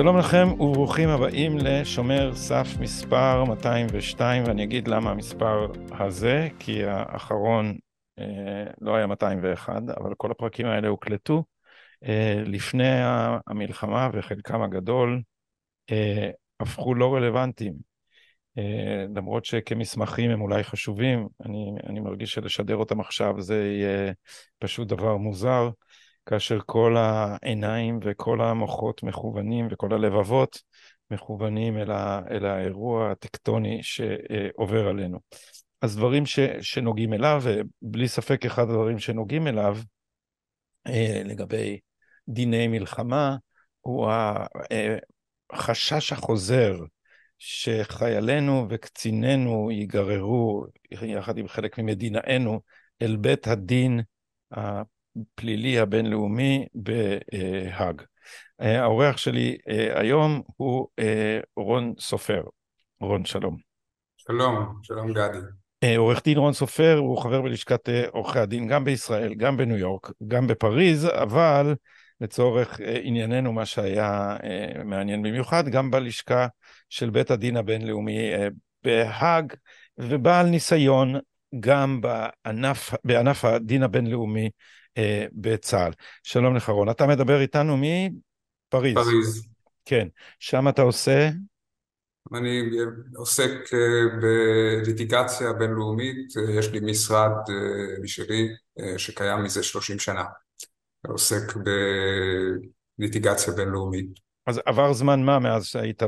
שלום לכם וברוכים הבאים לשומר סף מספר 202, ואני אגיד למה המספר הזה, כי האחרון אה, לא היה 201, אבל כל הפרקים האלה הוקלטו אה, לפני המלחמה, וחלקם הגדול אה, הפכו לא רלוונטיים. אה, למרות שכמסמכים הם אולי חשובים, אני, אני מרגיש שלשדר אותם עכשיו זה יהיה פשוט דבר מוזר. כאשר כל העיניים וכל המוחות מכוונים וכל הלבבות מכוונים אל, ה, אל האירוע הטקטוני שעובר עלינו. אז דברים ש, שנוגעים אליו, ובלי ספק אחד הדברים שנוגעים אליו, אה, לגבי דיני מלחמה, הוא החשש החוזר שחיילינו וקצינינו ייגררו, יחד עם חלק ממדינאנו, אל בית הדין הפלילי הבינלאומי בהאג. אה, האורח שלי אה, היום הוא אה, רון סופר. רון, שלום. שלום, שלום גדי. עורך דין רון סופר הוא חבר בלשכת עורכי הדין גם בישראל, גם בניו יורק, גם בפריז, אבל לצורך ענייננו, מה שהיה מעניין במיוחד, גם בלשכה של בית הדין הבינלאומי בהאג, ובעל ניסיון גם בענף, בענף הדין הבינלאומי אה, בצה"ל. שלום לך רון, אתה מדבר איתנו מפריז. פריז. כן, שם אתה עושה? אני עוסק אה, בליטיגציה בינלאומית, אה, יש לי משרד משלי שקיים מזה 30 שנה, עוסק בליטיגציה בינלאומית. אז עבר זמן מה מאז שהיית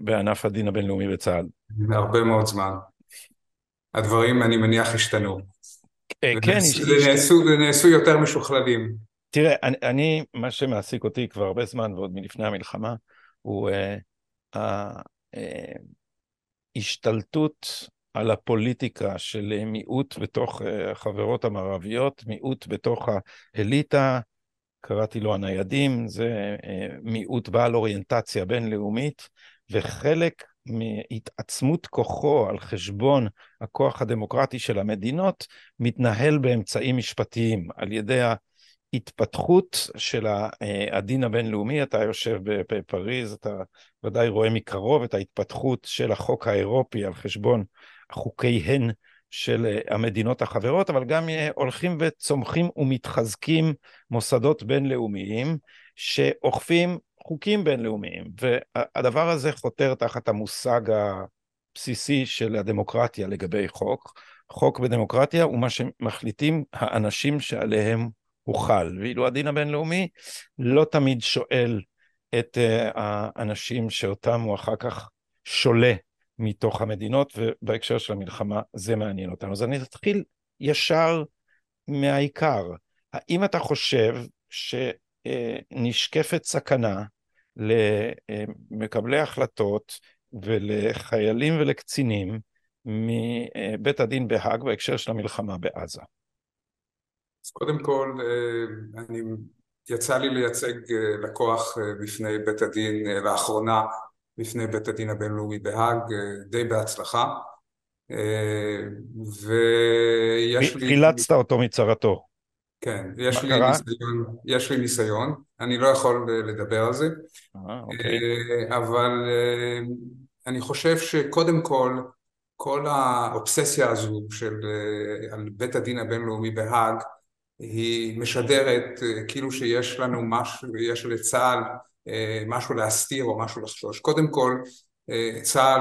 בענף הדין הבינלאומי בצה"ל? הרבה מאוד זמן. הדברים, אני מניח, השתנו. אה, כן, ונעשו יותר משוכללים. תראה, אני, אני, מה שמעסיק אותי כבר הרבה זמן ועוד מלפני המלחמה, הוא ההשתלטות על הפוליטיקה של מיעוט בתוך החברות המערביות, מיעוט בתוך האליטה, קראתי לו הניידים, זה מיעוט בעל אוריינטציה בינלאומית, וחלק מהתעצמות כוחו על חשבון הכוח הדמוקרטי של המדינות, מתנהל באמצעים משפטיים, על ידי ההתפתחות של הדין הבינלאומי. אתה יושב בפריז, אתה ודאי רואה מקרוב את ההתפתחות של החוק האירופי על חשבון חוקיהן של המדינות החברות, אבל גם הולכים וצומחים ומתחזקים מוסדות בינלאומיים שאוכפים חוקים בינלאומיים, והדבר הזה חותר תחת המושג הבסיסי של הדמוקרטיה לגבי חוק. חוק בדמוקרטיה הוא מה שמחליטים האנשים שעליהם הוא חל, ואילו הדין הבינלאומי לא תמיד שואל את uh, האנשים שאותם הוא אחר כך שולה מתוך המדינות, ובהקשר של המלחמה זה מעניין אותנו. אז אני אתחיל ישר מהעיקר. האם אתה חושב שנשקפת סכנה למקבלי החלטות ולחיילים ולקצינים מבית הדין בהאג בהקשר של המלחמה בעזה. אז קודם כל, אה, אני, יצא לי לייצג אה, לקוח אה, בפני בית הדין לאחרונה, בפני בית הדין הבינלאומי בהאג, די בהצלחה. ויש לי... חילצת אותו מצרתו. כן, יש לי, ניסיון, יש לי ניסיון, אני לא יכול לדבר על זה, אה, אוקיי. אה, אבל אה, אני חושב שקודם כל, כל האובססיה הזו של על בית הדין הבינלאומי בהאג היא משדרת כאילו שיש לנו משהו, יש לצה"ל משהו להסתיר או משהו לחשוש. קודם כל, צה"ל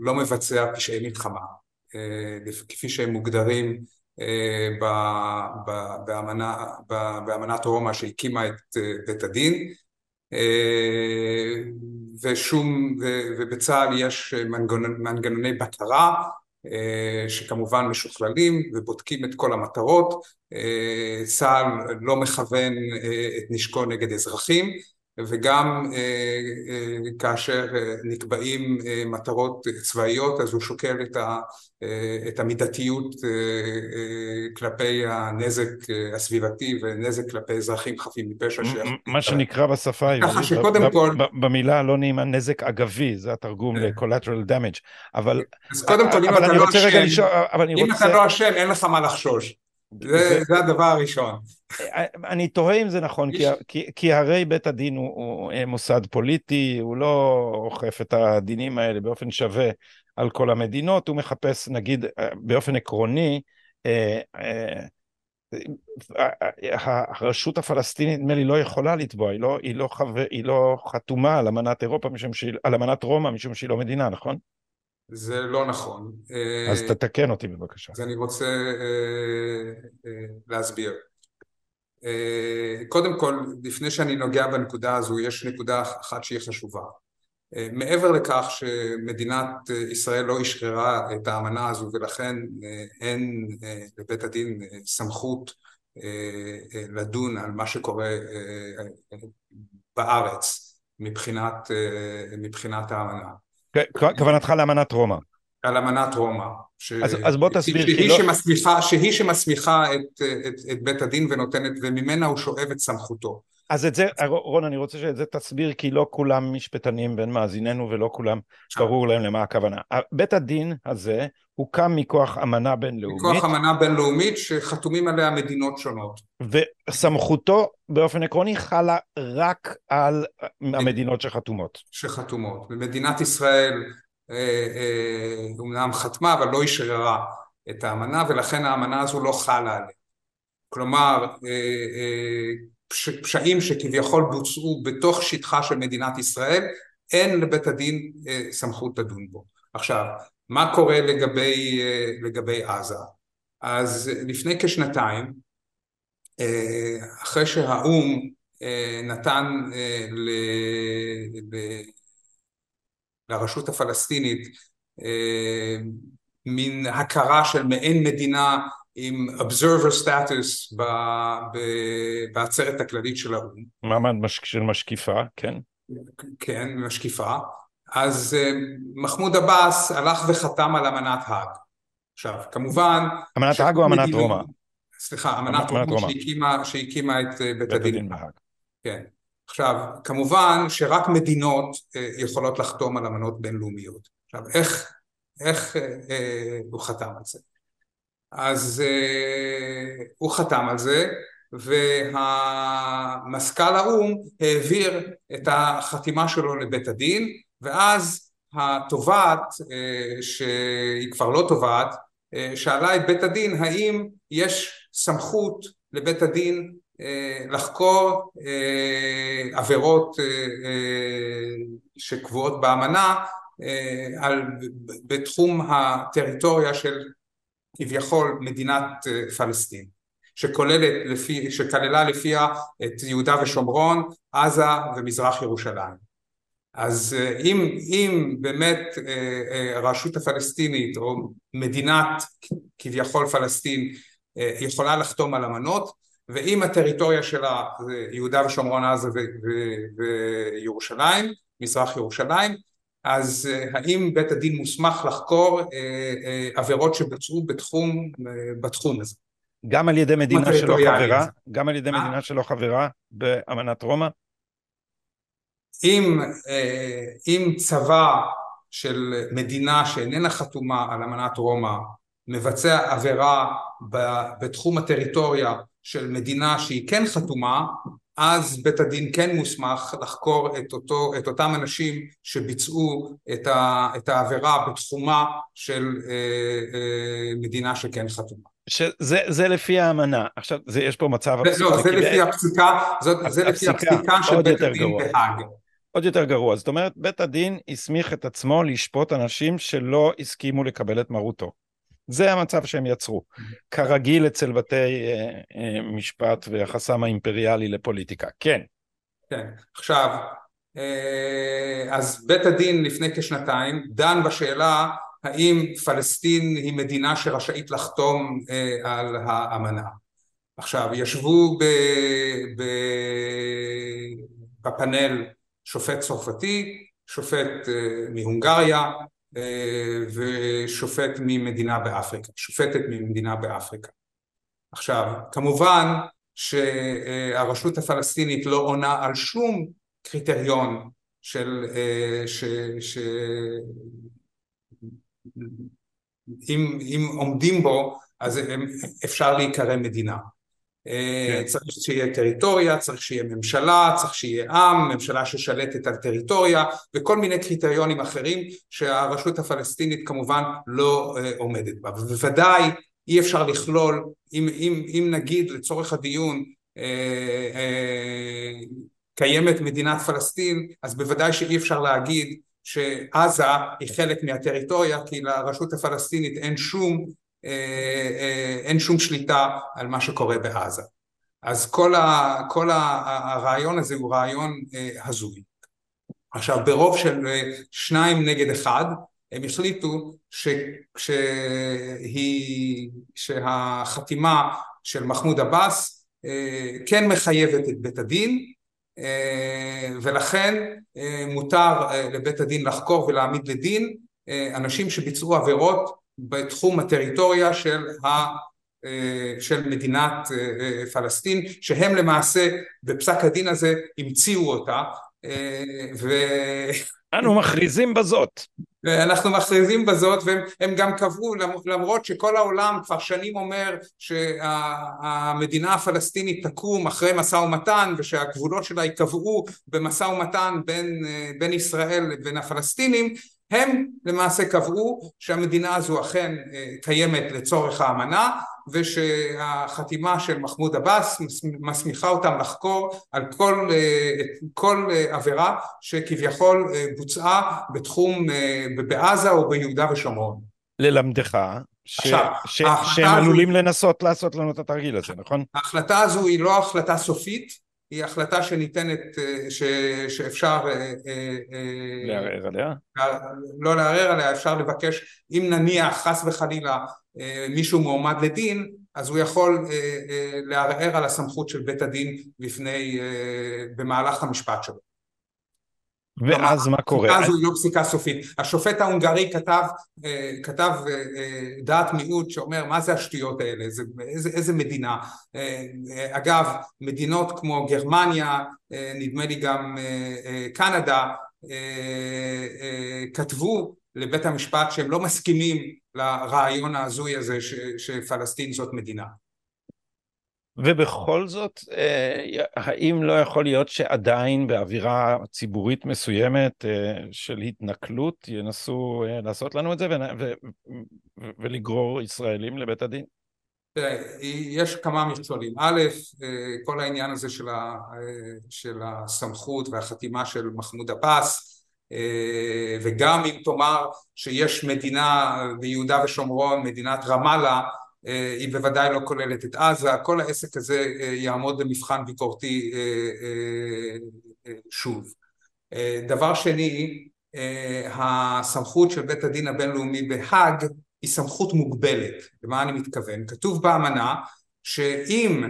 לא מבצע פשעי מלחמה, כפי שהם מוגדרים באמנה, באמנת רומא שהקימה את אה, בית הדין. אה, ושום, ובצה"ל יש מנגנוני, בקרה אה, שכמובן משוכללים ובודקים את כל המטרות, צה"ל לא מכוון את נשקו נגד אזרחים וגם אה, אה, כאשר אה, נקבעים מטרות צבאיות אז הוא שוקל את, ה, את המידתיות כלפי הנזק הסביבתי ונזק כלפי אזרחים חפים מפשע. מה שנקרא בשפה העברית, במילה הלא נעימה נזק אגבי, זה התרגום ל-collateral damage, אבל... אז קודם כל אם לא אם אתה לא אשם אין לך מה לחשוש. זה, זה הדבר הראשון. אני תוהה אם זה נכון, כי, כי, כי הרי בית הדין הוא, הוא מוסד פוליטי, הוא לא אוכף את הדינים האלה באופן שווה על כל המדינות, הוא מחפש, נגיד, באופן עקרוני, אה, אה, הרשות הפלסטינית נדמה לי לא יכולה לתבוע, היא לא, היא לא, חבר, היא לא חתומה על אמנת אירופה, משום שהיא, על אמנת רומא, משום שהיא לא מדינה, נכון? זה לא נכון. אז תתקן אותי בבקשה. אז אני רוצה אה, אה, להסביר. אה, קודם כל, לפני שאני נוגע בנקודה הזו, יש נקודה אחת שהיא חשובה. מעבר לכך שמדינת ישראל לא אשררה את האמנה הזו ולכן אין לבית הדין סמכות לדון על מה שקורה בארץ מבחינת, מבחינת האמנה. כוונתך לאמנת רומא. על אמנת רומא. ש... אז, אז בוא תסביר. שהיא, לא... שמסמיכה, שהיא שמסמיכה את, את, את בית הדין ונותנת, וממנה הוא שואב את סמכותו. אז את זה, רון, אני רוצה שאת זה תסביר, כי לא כולם משפטנים בין מאזיננו ולא כולם ברור להם למה הכוונה. בית הדין הזה הוקם מכוח אמנה בינלאומית. מכוח אמנה בינלאומית שחתומים עליה מדינות שונות. וסמכותו באופן עקרוני חלה רק על המדינות שחתומות. שחתומות. ומדינת ישראל אה, אה, אומנם חתמה אבל לא אשררה את האמנה ולכן האמנה הזו לא חלה עליה. כלומר אה, פשעים שכביכול בוצעו בתוך שטחה של מדינת ישראל אין לבית הדין סמכות לדון בו. עכשיו מה קורה לגבי, לגבי עזה? אז לפני כשנתיים אחרי שהאו"ם נתן לרשות הפלסטינית אה, מין הכרה של מעין מדינה עם observer status בעצרת הכללית של האו"ם. מעמד של משקיפה, כן. כן, משקיפה. אז אה, מחמוד עבאס הלך וחתם על אמנת האג. עכשיו, כמובן... אמנת האג או אמנת רומא? סליחה, אמנת רומא שהקימה, שהקימה את אה, בית הדין בהאג. כן. עכשיו, כמובן שרק מדינות אה, יכולות לחתום על אמנות בינלאומיות. עכשיו, איך, איך אה, הוא חתם על זה? אז אה, הוא חתם על זה, והמזכ"ל האו"ם העביר את החתימה שלו לבית הדין, ואז התובעת, אה, שהיא כבר לא תובעת, אה, שאלה את בית הדין האם יש סמכות לבית הדין אה, לחקור אה, עבירות אה, שקבועות באמנה על, בתחום הטריטוריה של כביכול מדינת פלסטין שכוללת לפי, שכללה לפיה את יהודה ושומרון, עזה ומזרח ירושלים. אז אם, אם באמת הרשות הפלסטינית או מדינת כביכול פלסטין יכולה לחתום על אמנות ואם הטריטוריה שלה זה יהודה ושומרון עזה וירושלים, מזרח ירושלים, אז אה, האם בית הדין מוסמך לחקור אה, אה, עבירות שבוצעו בתחום, בתחום הזה? גם על ידי מדינה שלא חברה? גם על ידי מדינה שלא חברה באמנת רומא? אם, אם צבא של מדינה שאיננה חתומה על אמנת רומא מבצע עבירה בתחום הטריטוריה של מדינה שהיא כן חתומה, אז בית הדין כן מוסמך לחקור את, אותו, את אותם אנשים שביצעו את, ה, את העבירה בתחומה של אה, אה, מדינה שכן חתומה. שזה זה לפי האמנה, עכשיו זה, יש פה מצב אבסורדי. לא, זה לפי הפסיקה, זאת, זה לפי הפסיקה של בית הדין בהאג. עוד יותר גרוע, זאת אומרת בית הדין הסמיך את עצמו לשפוט אנשים שלא הסכימו לקבל את מרותו. זה המצב שהם יצרו. כרגיל אצל בתי אה, אה, משפט והחסם האימפריאלי לפוליטיקה. כן. כן. עכשיו, אה, אז בית הדין לפני כשנתיים דן בשאלה האם פלסטין היא מדינה שרשאית לחתום על האמנה. עכשיו, ישבו ב, ב, בפאנל שופט צרפתי, שופט מהונגריה, ושופט ממדינה באפריקה, שופטת ממדינה באפריקה. עכשיו, כמובן שהרשות הפלסטינית לא עונה על שום קריטריון של, אה, ש, ש, אם, אם עומדים בו אז אפשר להיקרא מדינה. כן. צריך שיהיה טריטוריה, צריך שיהיה ממשלה, צריך שיהיה עם, ממשלה ששלטת על טריטוריה וכל מיני קריטריונים אחרים שהרשות הפלסטינית כמובן לא עומדת בה. ובוודאי אי אפשר לכלול, אם, אם, אם נגיד לצורך הדיון אה, אה, קיימת מדינת פלסטין, אז בוודאי שאי אפשר להגיד שעזה היא חלק מהטריטוריה כי לרשות הפלסטינית אין שום, אה, אין שום שליטה על מה שקורה בעזה. אז כל, ה, כל הרעיון הזה הוא רעיון הזוי. עכשיו ברוב של שניים נגד אחד הם החליטו ש, שהיא, שהחתימה של מחמוד עבאס אה, כן מחייבת את בית הדין אה, ולכן אה, מותר לבית הדין לחקור ולהעמיד לדין אנשים שביצעו עבירות בתחום הטריטוריה של ה... של מדינת פלסטין שהם למעשה בפסק הדין הזה המציאו אותה ו... אנו מכריזים בזאת. אנחנו מכריזים בזאת והם גם קבעו למרות שכל העולם כבר שנים אומר שהמדינה הפלסטינית תקום אחרי משא ומתן ושהגבולות שלה ייקבעו במשא ומתן בין, בין ישראל לבין הפלסטינים הם למעשה קבעו שהמדינה הזו אכן אה, קיימת לצורך האמנה ושהחתימה של מחמוד עבאס מסמיכה אותם לחקור על כל, אה, כל אה, עבירה שכביכול בוצעה בתחום בעזה או ביהודה ושומרון. ללמדך ש... עכשיו, ש... שהם עלולים הזו... לנסות לעשות לנו את התרגיל הזה, נכון? ההחלטה הזו היא לא החלטה סופית היא החלטה שניתנת, אה, ש, שאפשר אה, אה, לערער עליה? לא לערער עליה, אפשר לבקש, אם נניח חס וחלילה מישהו מועמד לדין, אז הוא יכול לערער על הסמכות של בית הדין בפני, במהלך המשפט שלו. ואז מה קורה? הפסיקה הזו היא לא פסיקה סופית. השופט ההונגרי כתב, אה, כתב אה, אה, דעת מיעוט שאומר מה זה השטויות האלה, איזה, איזה, איזה מדינה. אגב, מדינות כמו גרמניה, נדמה לי גם קנדה, כתבו לבית המשפט שהם לא מסכימים לרעיון ההזוי הזה שפלסטין זאת מדינה. ובכל זאת, אה, האם לא יכול להיות שעדיין באווירה ציבורית מסוימת אה, של התנכלות ינסו אה, לעשות לנו את זה ולגרור ישראלים לבית הדין? יש כמה מכשולים. א', כל העניין הזה של, ה, של הסמכות והחתימה של מחמוד עבאס, וגם אם תאמר שיש מדינה ביהודה ושומרון, מדינת רמאללה, היא בוודאי לא כוללת את עזה, כל העסק הזה אה, יעמוד במבחן ביקורתי אה, שוב. דבר שני, הסמכות של בית הדין הבינלאומי בהאג היא סמכות מוגבלת. למה אני מתכוון? כתוב באמנה שאם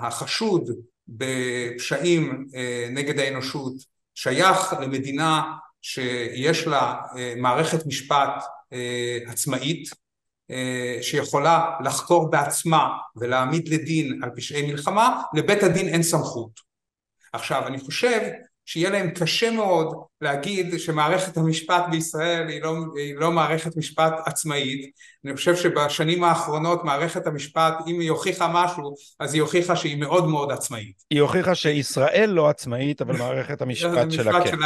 החשוד בפשעים נגד האנושות שייך למדינה שיש לה מערכת משפט עצמאית אה, שיכולה לחקור בעצמה ולהעמיד לדין על פשעי מלחמה, לבית הדין אין סמכות. עכשיו אני חושב שיהיה להם קשה מאוד להגיד שמערכת המשפט בישראל היא לא, היא לא מערכת משפט עצמאית. אני חושב שבשנים האחרונות מערכת המשפט, אם היא הוכיחה משהו, אז היא הוכיחה שהיא מאוד מאוד עצמאית. היא הוכיחה שישראל לא עצמאית, אבל מערכת המשפט שלה כן.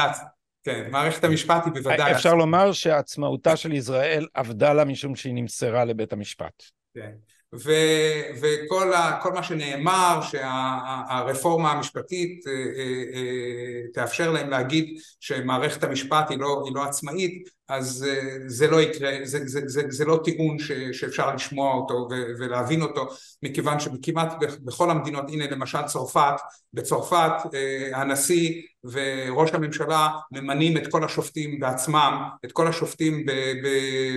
כן, מערכת המשפט היא בוודאי... אפשר לומר שעצמאותה של ישראל אבדה לה משום שהיא נמסרה לבית המשפט. כן. ו, וכל ה, מה שנאמר שהרפורמה המשפטית אה, אה, אה, תאפשר להם להגיד שמערכת המשפט היא לא, היא לא עצמאית אז זה לא יקרה, זה, זה, זה, זה לא טיעון ש, שאפשר לשמוע אותו ו, ולהבין אותו מכיוון שכמעט בכל המדינות, הנה למשל צרפת, בצרפת הנשיא וראש הממשלה ממנים את כל השופטים בעצמם, את כל השופטים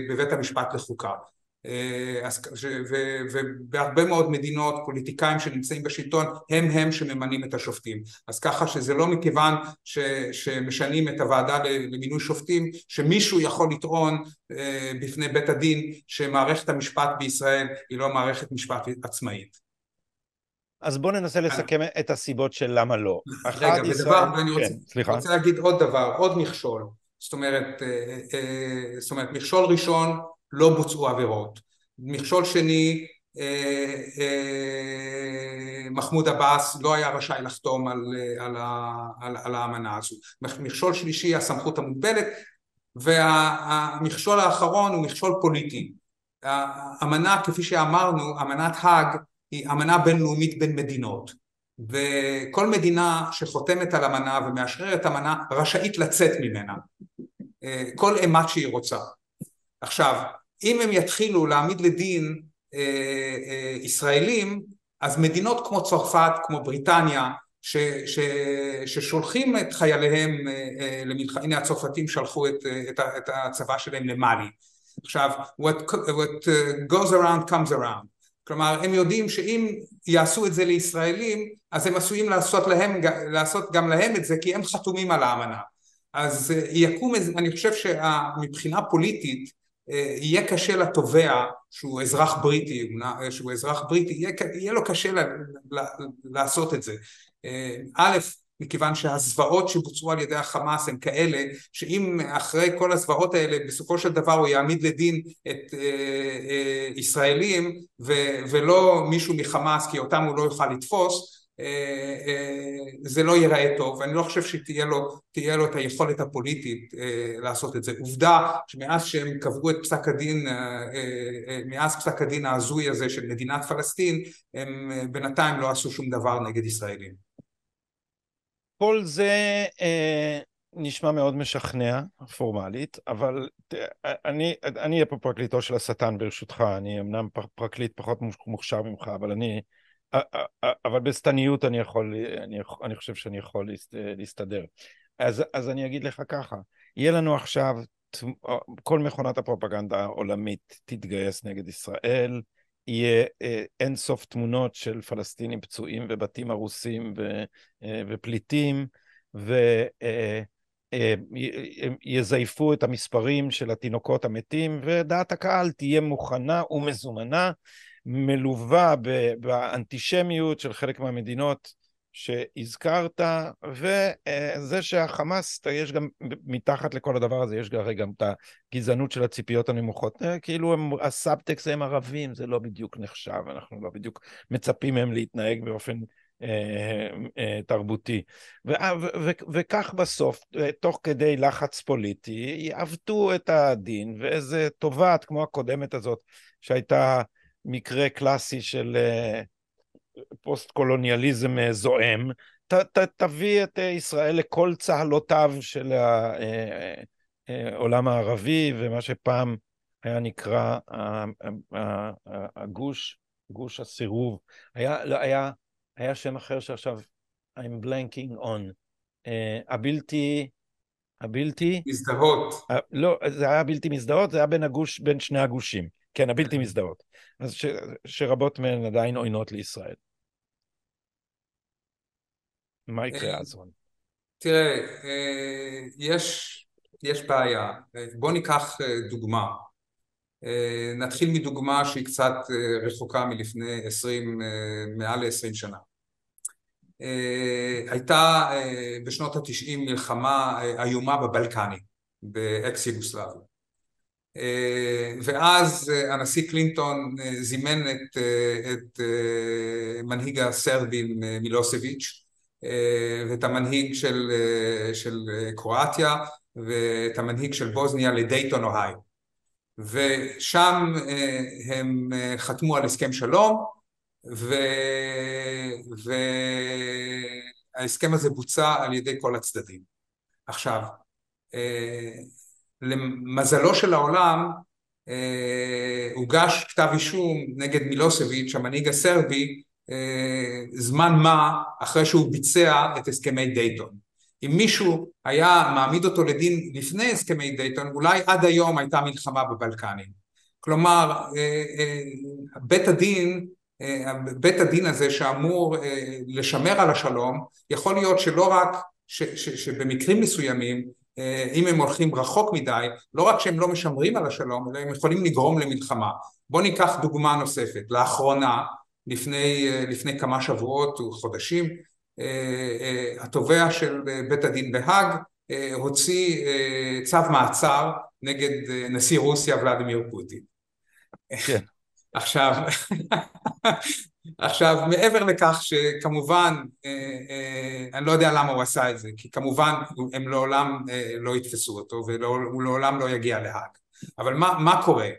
בבית המשפט לחוקה ובהרבה מאוד מדינות פוליטיקאים שנמצאים בשלטון הם הם שממנים את השופטים אז ככה שזה לא מכיוון ש, שמשנים את הוועדה למינוי שופטים שמישהו יכול לטעון אה, בפני בית הדין שמערכת המשפט בישראל היא לא מערכת משפט עצמאית אז בואו ננסה לסכם את הסיבות של למה לא. רגע, ודבר, ואני רוצה, כן, רוצה להגיד עוד דבר, עוד מכשול. זאת אומרת, אה, זאת אומרת, מכשול ראשון לא בוצעו עבירות. מכשול שני, מחמוד עבאס לא היה רשאי לחתום על, על, על, על האמנה הזו. מכשול שלישי הסמכות המוגבלת והמכשול האחרון הוא מכשול פוליטי. האמנה כפי שאמרנו, אמנת האג היא אמנה בינלאומית בין מדינות וכל מדינה שחותמת על אמנה ומאשררת אמנה רשאית לצאת ממנה כל אימת שהיא רוצה. עכשיו אם הם יתחילו להעמיד לדין אה, אה, ישראלים אז מדינות כמו צרפת כמו בריטניה ש, ש, ששולחים את חייליהם אה, למלחמה, הנה הצרפתים שלחו את, את, את הצבא שלהם למאלי. עכשיו what, what goes around comes around. כלומר הם יודעים שאם יעשו את זה לישראלים אז הם עשויים לעשות, להם, לעשות גם להם את זה כי הם חתומים על האמנה. אז יקום, אני חושב שמבחינה פוליטית יהיה קשה לתובע שהוא אזרח בריטי, שהוא אזרח בריטי, יהיה, יהיה לו קשה ל, ל, לעשות את זה. א', מכיוון שהזוועות שבוצעו על ידי החמאס הן כאלה שאם אחרי כל הזוועות האלה בסופו של דבר הוא יעמיד לדין את אה, אה, ישראלים ו, ולא מישהו מחמאס כי אותם הוא לא יוכל לתפוס אה, אה, זה לא ייראה טוב ואני לא חושב שתהיה לו, לו את היכולת הפוליטית אה, לעשות את זה. עובדה שמאז שהם קבעו את פסק הדין, מאז פסק הדין ההזוי הזה של מדינת פלסטין הם בינתיים לא עשו שום דבר נגד ישראלים. כל זה אה, נשמע מאוד משכנע פורמלית, אבל אני אהיה פה פרקליטו של השטן ברשותך, אני אמנם פרקליט פחות מוכשר ממך, אבל אני אבל בשטניות אני יכול, אני, אני חושב שאני יכול להסתדר. אז, אז אני אגיד לך ככה, יהיה לנו עכשיו, כל מכונת הפרופגנדה העולמית תתגייס נגד ישראל, יהיה אה, אין סוף תמונות של פלסטינים פצועים ובתים הרוסים ו, אה, ופליטים, ויזייפו אה, את המספרים של התינוקות המתים, ודעת הקהל תהיה מוכנה ומזומנה מלווה באנטישמיות של חלק מהמדינות שהזכרת, וזה שהחמאס, יש גם, מתחת לכל הדבר הזה, יש הרי גם את הגזענות של הציפיות הנמוכות. אה, כאילו הם, הסאבטקסט הם ערבים, זה לא בדיוק נחשב, אנחנו לא בדיוק מצפים מהם להתנהג באופן אה, אה, תרבותי. וכך בסוף, תוך כדי לחץ פוליטי, יעוותו את הדין, ואיזה תובעת כמו הקודמת הזאת, שהייתה מקרה קלאסי של אה, פוסט קולוניאליזם אה, זועם, ת, ת, תביא את אה, ישראל לכל צהלותיו של העולם הערבי ומה שפעם היה נקרא הגוש, גוש הסירוב. היה, לא, היה, היה שם אחר שעכשיו I'm blanking on. הבלתי... הבלתי... מזדהות. לא, זה היה בלתי מזדהות, זה היה בין הגוש, בין שני הגושים. כן, הבלתי מזדהות. אז ש, שרבות מהן עדיין עוינות לישראל. מה יקרה אה, אז? תראה, אה, יש, יש בעיה. בוא ניקח אה, דוגמה. נתחיל מדוגמה שהיא קצת רחוקה מלפני 20, מעל ל-20 שנה. הייתה בשנות התשעים מלחמה איומה בבלקנים, באקס יוגוסלביה. אה, ואז אה, הנשיא קלינטון אה, זימן את, את מנהיג הסרבים מילוסביץ' ואת המנהיג של, של קרואטיה ואת המנהיג של בוזניה לדייטון אוהיו ושם הם חתמו על הסכם שלום ו... וההסכם הזה בוצע על ידי כל הצדדים. עכשיו למזלו של העולם אה, הוגש כתב אישום נגד מילוסביץ' המנהיג הסרבי אה, זמן מה אחרי שהוא ביצע את הסכמי דייטון. אם מישהו היה מעמיד אותו לדין לפני הסכמי דייטון אולי עד היום הייתה מלחמה בבלקנים. כלומר אה, בית הדין בית הדין הזה שאמור לשמר על השלום יכול להיות שלא רק ש, ש, שבמקרים מסוימים אם הם הולכים רחוק מדי, לא רק שהם לא משמרים על השלום, אלא הם יכולים לגרום למלחמה. בואו ניקח דוגמה נוספת. לאחרונה, לפני, אה, לפני כמה שבועות או חודשים, אה, התובע של בית הדין בהאג הוציא צו מעצר נגד נשיא רוסיה ולדימיר פוטין. כן. עכשיו, עכשיו מעבר לכך שכמובן אה, אה, אני לא יודע למה הוא עשה את זה כי כמובן הם לעולם אה, לא יתפסו אותו והוא לעולם לא יגיע להאג אבל מה, מה קורה?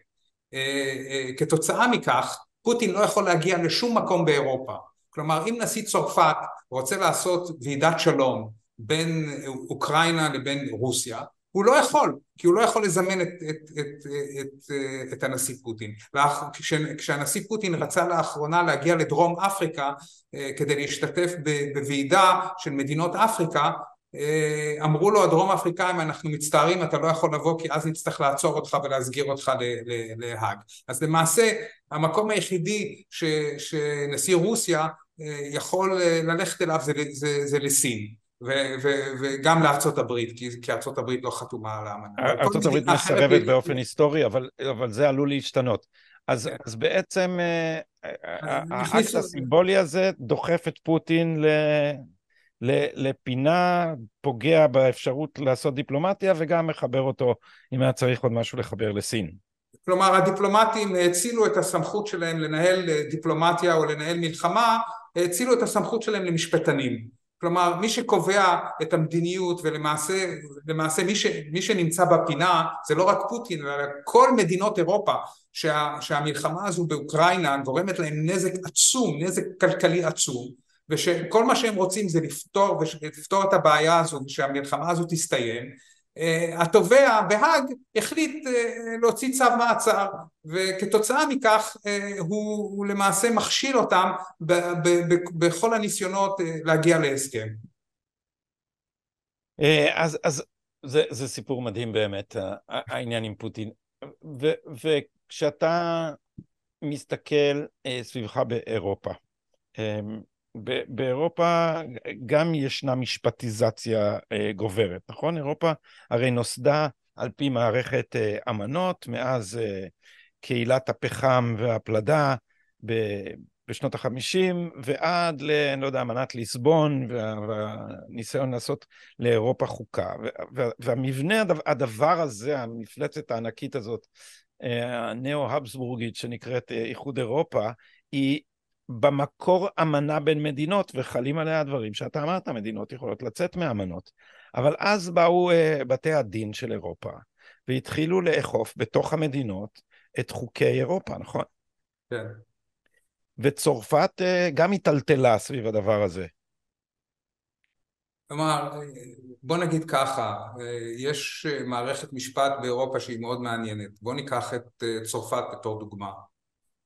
כתוצאה מכך פוטין לא יכול להגיע לשום מקום באירופה כלומר אם נשיא צרפת רוצה לעשות ועידת שלום בין אוקראינה לבין רוסיה הוא לא יכול, כי הוא לא יכול לזמן את, את, את, את, את הנשיא פוטין. כשהנשיא פוטין רצה לאחרונה להגיע לדרום אפריקה אה, כדי להשתתף בוועידה של מדינות אפריקה, אה, אמרו לו הדרום אפריקאים אנחנו מצטערים אתה לא יכול לבוא כי אז נצטרך לעצור אותך ולהסגיר אותך להאג. אז למעשה המקום היחידי ש, שנשיא רוסיה אה, יכול ללכת אליו זה, זה, זה לסין. וגם לארצות הברית, כי, כי ארצות הברית לא חתומה על האמנה. ארצות הברית מסרבת באופן היסטורי, אבל, אבל זה עלול להשתנות. אז, כן. אז בעצם אה, האקט הסימבולי הזה דוחף את פוטין ל, ל, לפינה, פוגע באפשרות לעשות דיפלומטיה וגם מחבר אותו, אם היה צריך עוד משהו לחבר לסין. כלומר הדיפלומטים האצילו את הסמכות שלהם לנהל דיפלומטיה או לנהל מלחמה, האצילו את הסמכות שלהם למשפטנים. כלומר מי שקובע את המדיניות ולמעשה למעשה מי, ש, מי שנמצא בפינה זה לא רק פוטין אלא כל מדינות אירופה שה, שהמלחמה הזו באוקראינה גורמת להם נזק עצום, נזק כלכלי עצום ושכל מה שהם רוצים זה לפתור, לפתור את הבעיה הזו ושהמלחמה הזו תסתיים התובע בהאג החליט אה, להוציא צו מעצר וכתוצאה מכך אה, הוא, הוא למעשה מכשיל אותם ב, ב, ב, בכל הניסיונות להגיע להסכם. אז, אז זה, זה סיפור מדהים באמת העניין עם פוטין ו, וכשאתה מסתכל סביבך באירופה באירופה גם ישנה משפטיזציה אה, גוברת, נכון? אירופה הרי נוסדה על פי מערכת אה, אמנות מאז אה, קהילת הפחם והפלדה בשנות החמישים ועד ל... אני לא יודע, אמנת ליסבון והניסיון לעשות לאירופה חוקה. והמבנה, הדבר הזה, המפלצת הענקית הזאת, הנאו-הבסבורגית שנקראת איחוד אירופה, היא במקור אמנה בין מדינות, וחלים עליה הדברים שאתה אמרת, מדינות יכולות לצאת מאמנות. אבל אז באו uh, בתי הדין של אירופה, והתחילו לאכוף בתוך המדינות את חוקי אירופה, נכון? כן. וצרפת uh, גם היטלטלה סביב הדבר הזה. כלומר, בוא נגיד ככה, יש מערכת משפט באירופה שהיא מאוד מעניינת. בוא ניקח את צרפת בתור דוגמה.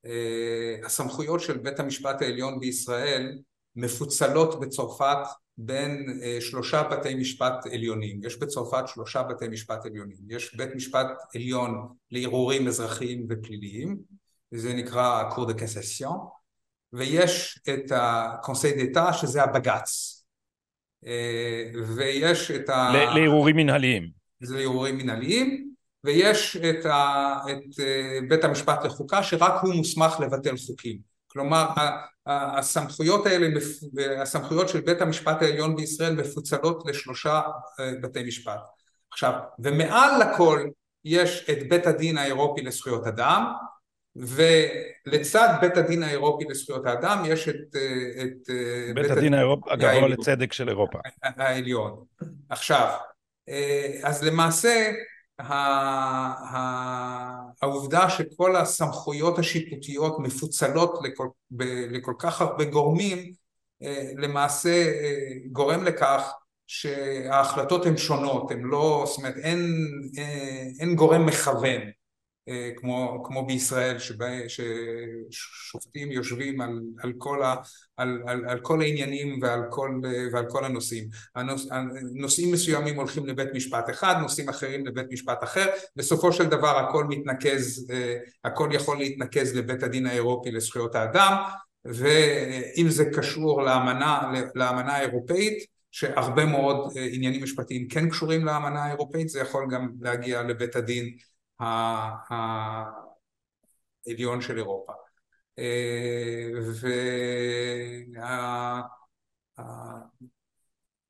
אה, הסמכויות של בית המשפט העליון בישראל מפוצלות בצרפת בין אה, שלושה בתי משפט עליונים. יש בצרפת שלושה בתי משפט עליונים. יש בית משפט עליון לערעורים אזרחיים ופליליים, וזה נקרא קור דה קססיון, ויש את הקונסי דטה שזה הבג"ץ. אה, ויש את ה... לערעורים מנהליים. זה לערעורים מנהליים, ויש את, ה, את אה, בית המשפט לחוקה שרק הוא מוסמך לבטל חוקים. כלומר הסמכויות האלה, הסמכויות של בית המשפט העליון בישראל מפוצלות לשלושה אה, בתי משפט. עכשיו, ומעל לכל יש את בית הדין האירופי לזכויות אדם, ולצד בית הדין האירופי לזכויות האדם יש את, אה, את בית, בית הדין האירופ... הגבוה לצדק של אירופה. העליון. עכשיו, אז למעשה העובדה שכל הסמכויות השיפוטיות מפוצלות לכל, ב, לכל כך הרבה גורמים אה, למעשה אה, גורם לכך שההחלטות הן שונות, הן לא, זאת אומרת אין, אה, אין גורם מכוון כמו, כמו בישראל שבה, ששופטים יושבים על, על, כל ה, על, על, על כל העניינים ועל כל, ועל כל הנושאים. הנוש, נושאים מסוימים הולכים לבית משפט אחד, נושאים אחרים לבית משפט אחר, בסופו של דבר הכל מתנקז, אה, הכל יכול להתנקז לבית הדין האירופי לזכויות האדם ואם זה קשור לאמנה, לאמנה האירופאית שהרבה מאוד אה, עניינים משפטיים כן קשורים לאמנה האירופאית זה יכול גם להגיע לבית הדין העליון של אירופה. אה,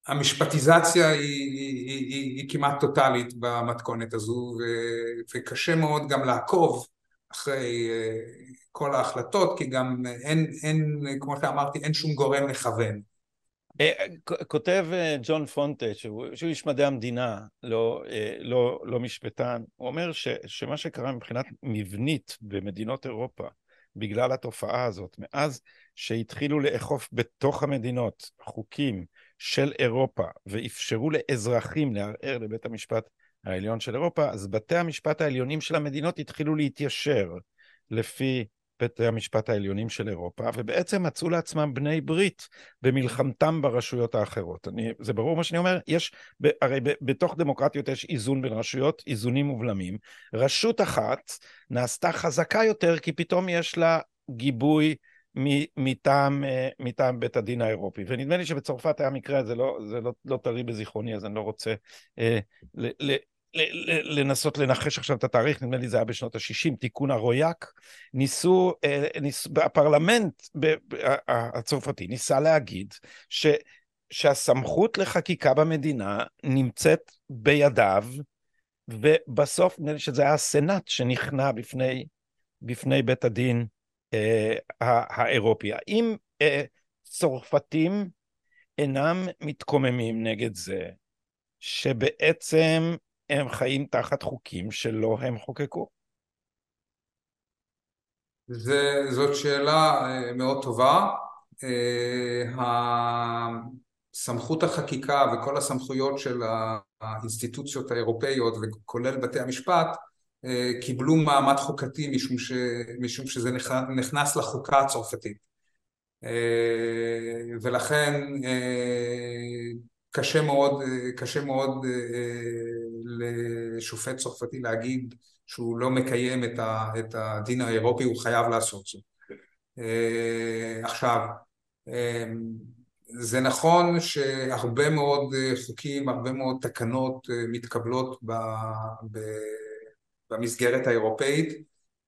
והמשפטיזציה היא, היא, היא, היא כמעט טוטאלית במתכונת הזו וקשה מאוד גם לעקוב אחרי כל ההחלטות, כי גם אין, אין, כמו שאמרתי, אין שום גורם מכוון. כותב ג'ון פונטה, שהוא איש מדעי המדינה, לא, לא, לא משפטן, הוא אומר ש, שמה שקרה מבחינת מבנית במדינות אירופה, בגלל התופעה הזאת, מאז שהתחילו לאכוף בתוך המדינות חוקים של אירופה ואפשרו לאזרחים לערער לבית המשפט העליון של אירופה, אז בתי המשפט העליונים של המדינות התחילו להתיישר לפי בתי המשפט העליונים של אירופה, ובעצם מצאו לעצמם בני ברית במלחמתם ברשויות האחרות. אני, זה ברור מה שאני אומר? יש, הרי בתוך דמוקרטיות יש איזון בין רשויות, איזונים ובלמים. רשות אחת נעשתה חזקה יותר כי פתאום יש לה גיבוי מטעם, אה, מטעם בית הדין האירופי. ונדמה לי שבצרפת היה מקרה, זה לא, זה לא, לא טרי בזיכרוני, אז אני לא רוצה אה, ל, ל, לנסות לנחש עכשיו את התאריך, נדמה לי זה היה בשנות ה-60, תיקון הרויאק, ניסו, אה, ניס, הפרלמנט הצרפתי ניסה להגיד ש, שהסמכות לחקיקה במדינה נמצאת בידיו, ובסוף נדמה לי שזה היה הסנאט שנכנע בפני, בפני בית הדין אה, האירופי. האם אה, צרפתים אינם מתקוממים נגד זה שבעצם הם חיים תחת חוקים שלא הם חוקקו? זה, זאת שאלה אה, מאוד טובה. סמכות החקיקה וכל הסמכויות של האינסטיטוציות האירופאיות וכולל בתי המשפט קיבלו מעמד חוקתי משום, ש, משום שזה נכנס לחוקה הצרפתית ולכן קשה מאוד, קשה מאוד לשופט צרפתי להגיד שהוא לא מקיים את הדין האירופי, הוא חייב לעשות זאת. עכשיו, זה נכון שהרבה מאוד חוקים, הרבה מאוד תקנות מתקבלות ב, ב, במסגרת האירופאית.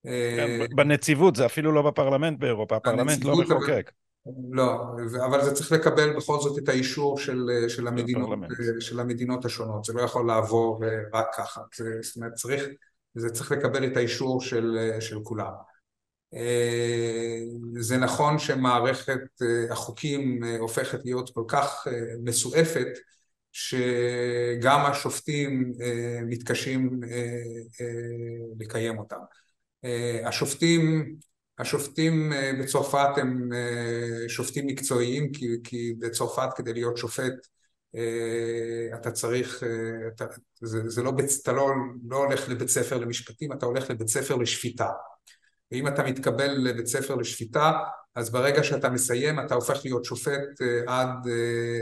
כן, בנציבות, זה אפילו לא בפרלמנט באירופה, הפרלמנט לא מחוקק. לא, אבל זה צריך לקבל בכל זאת את האישור של, של, המדינות, של המדינות השונות, זה לא יכול לעבור רק ככה, זה, זאת אומרת צריך, זה צריך לקבל את האישור של, של כולם. זה נכון שמערכת החוקים הופכת להיות כל כך מסועפת שגם השופטים מתקשים לקיים אותם. השופטים השופטים בצרפת הם שופטים מקצועיים כי, כי בצרפת כדי להיות שופט אתה צריך, אתה, זה, זה לא, אתה לא, לא הולך לבית ספר למשפטים, אתה הולך לבית ספר לשפיטה. ואם אתה מתקבל לבית ספר לשפיטה, אז ברגע שאתה מסיים אתה הופך להיות שופט עד,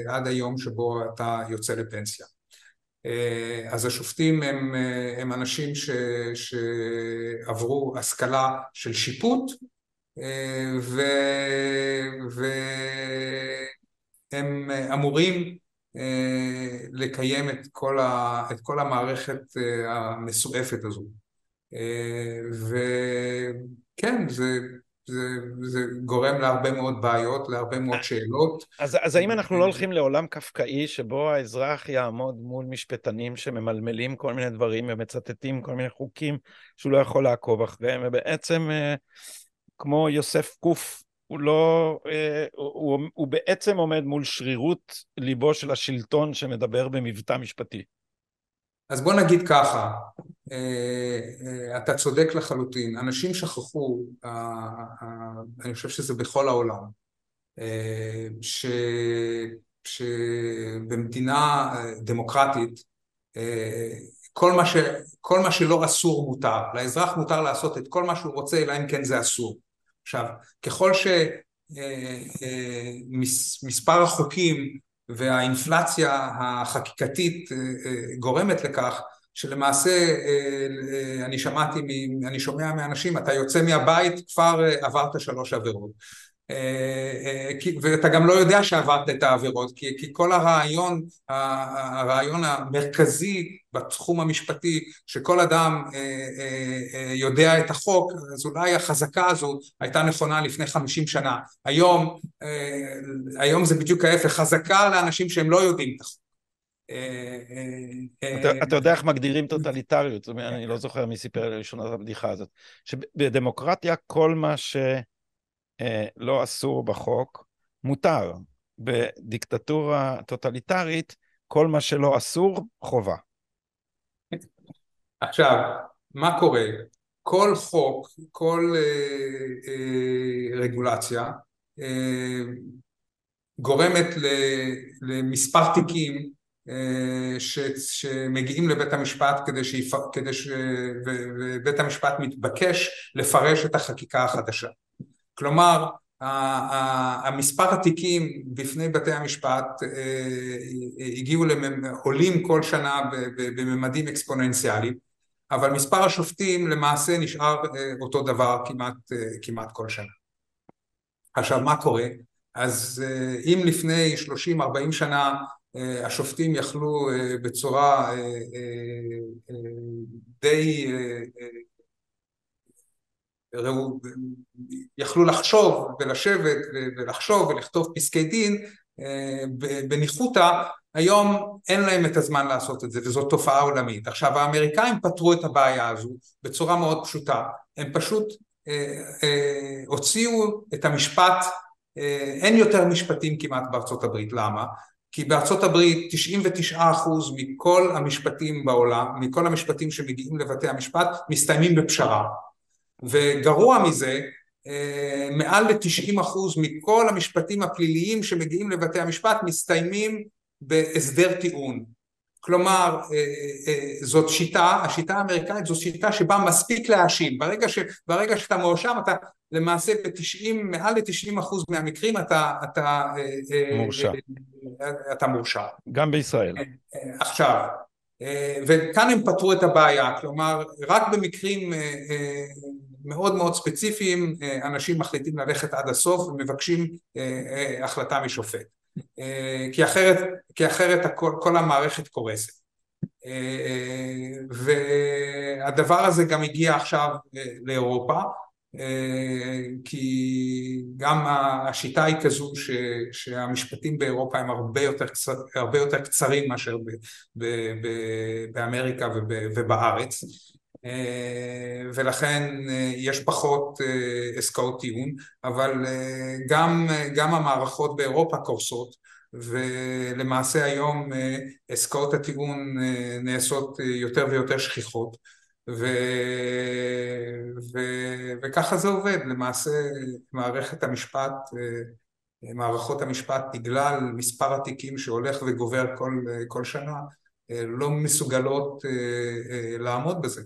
עד היום שבו אתה יוצא לפנסיה. אז השופטים הם, הם אנשים ש, שעברו השכלה של שיפוט ו, והם אמורים לקיים את כל, ה, את כל המערכת המסועפת הזו. וכן, זה זה, זה גורם להרבה מאוד בעיות, להרבה מאוד שאלות. אז, אז האם אנחנו לא הולכים לעולם קפקאי שבו האזרח יעמוד מול משפטנים שממלמלים כל מיני דברים ומצטטים כל מיני חוקים שהוא לא יכול לעקוב אחריהם, ובעצם אה, כמו יוסף קוף, הוא לא, אה, הוא, הוא בעצם עומד מול שרירות ליבו של השלטון שמדבר במבטא משפטי. אז בוא נגיד ככה, אה, אה, אתה צודק לחלוטין, אנשים שכחו, אה, אני חושב שזה בכל העולם, ש, שבמדינה דמוקרטית כל מה, ש, כל מה שלא אסור מותר, לאזרח מותר לעשות את כל מה שהוא רוצה אלא אם כן זה אסור. עכשיו, ככל שמספר החוקים והאינפלציה החקיקתית גורמת לכך שלמעשה אה, אה, אני שמעתי, אני שומע מאנשים, אתה יוצא מהבית כבר אה, עברת שלוש עבירות ואתה גם לא יודע שעברת את העבירות כי, כי כל הרעיון, הרעיון המרכזי בתחום המשפטי שכל אדם יודע את החוק אז אולי החזקה הזו הייתה נכונה לפני חמישים שנה. היום, היום זה בדיוק ההפך, חזקה לאנשים שהם לא יודעים את החוק. אתה יודע איך מגדירים טוטליטריות, אני לא זוכר מי סיפר לראשונה את הבדיחה הזאת, שבדמוקרטיה כל מה שלא אסור בחוק מותר, בדיקטטורה טוטליטרית כל מה שלא אסור חובה. עכשיו, מה קורה? כל חוק, כל אה, אה, רגולציה אה, גורמת למספר תיקים אה, ש, שמגיעים לבית המשפט כדי, שיפ, כדי שבית המשפט מתבקש לפרש את החקיקה החדשה. כלומר, המספר התיקים בפני בתי המשפט אה, הגיעו, עולים כל שנה בממדים אקספוננציאליים, אבל מספר השופטים למעשה נשאר אה, אותו דבר כמעט, כמעט כל שנה. עכשיו מה קורה? אז אם לפני 30-40 שנה אה, השופטים יכלו אה, בצורה אה, די יכלו לחשוב ולשבת ולחשוב ולכתוב פסקי דין בניחותא, היום אין להם את הזמן לעשות את זה וזאת תופעה עולמית. עכשיו האמריקאים פתרו את הבעיה הזו בצורה מאוד פשוטה, הם פשוט הוציאו את המשפט, אין יותר משפטים כמעט בארצות הברית, למה? כי בארצות הברית 99% מכל המשפטים בעולם, מכל המשפטים שמגיעים לבתי המשפט, מסתיימים בפשרה. וגרוע מזה, אה, מעל ל-90% מכל המשפטים הפליליים שמגיעים לבתי המשפט מסתיימים בהסדר טיעון. כלומר, אה, אה, זאת שיטה, השיטה האמריקאית זו שיטה שבה מספיק להאשים. ברגע, ש, ברגע שאתה מואשם, אתה למעשה ב-90, מעל ל-90 אחוז מהמקרים אתה, אתה מורשע. אתה מורשע. גם בישראל. עכשיו, וכאן הם פתרו את הבעיה, כלומר, רק במקרים מאוד מאוד ספציפיים, אנשים מחליטים ללכת עד הסוף ומבקשים החלטה משופט. אה, כי אחרת, כי אחרת הכל, כל המערכת קורסת. אה, והדבר הזה גם הגיע עכשיו אה, לאירופה, כי גם השיטה היא כזו ש, שהמשפטים באירופה הם הרבה יותר, קצר, הרבה יותר קצרים מאשר ב, ב, ב, באמריקה וב, ובארץ. אה, ולכן אה, יש פחות אה, עסקאות טיעון, אבל גם, גם המערכות באירופה קורסות ולמעשה היום עסקאות הטיעון נעשות יותר ויותר שכיחות ו... ו... וככה זה עובד, למעשה מערכת המשפט, מערכות המשפט בגלל מספר התיקים שהולך וגובר כל, כל שנה לא מסוגלות לעמוד בזה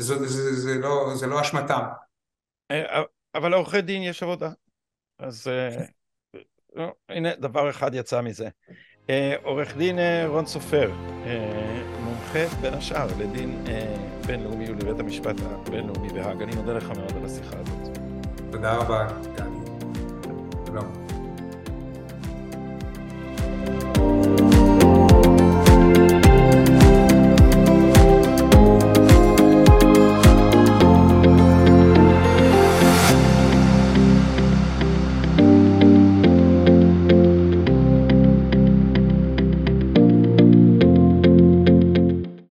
זה, זה, זה, לא, זה לא אשמתם. אה, אבל לעורכי דין יש עבודה. אז אה, הנה, דבר אחד יצא מזה. אה, עורך דין רון סופר, מומחה בין השאר לדין בינלאומי ולבית המשפט הבינלאומי בהאג. אני מודה לך מאוד על השיחה הזאת. תודה רבה, גדי. שלום.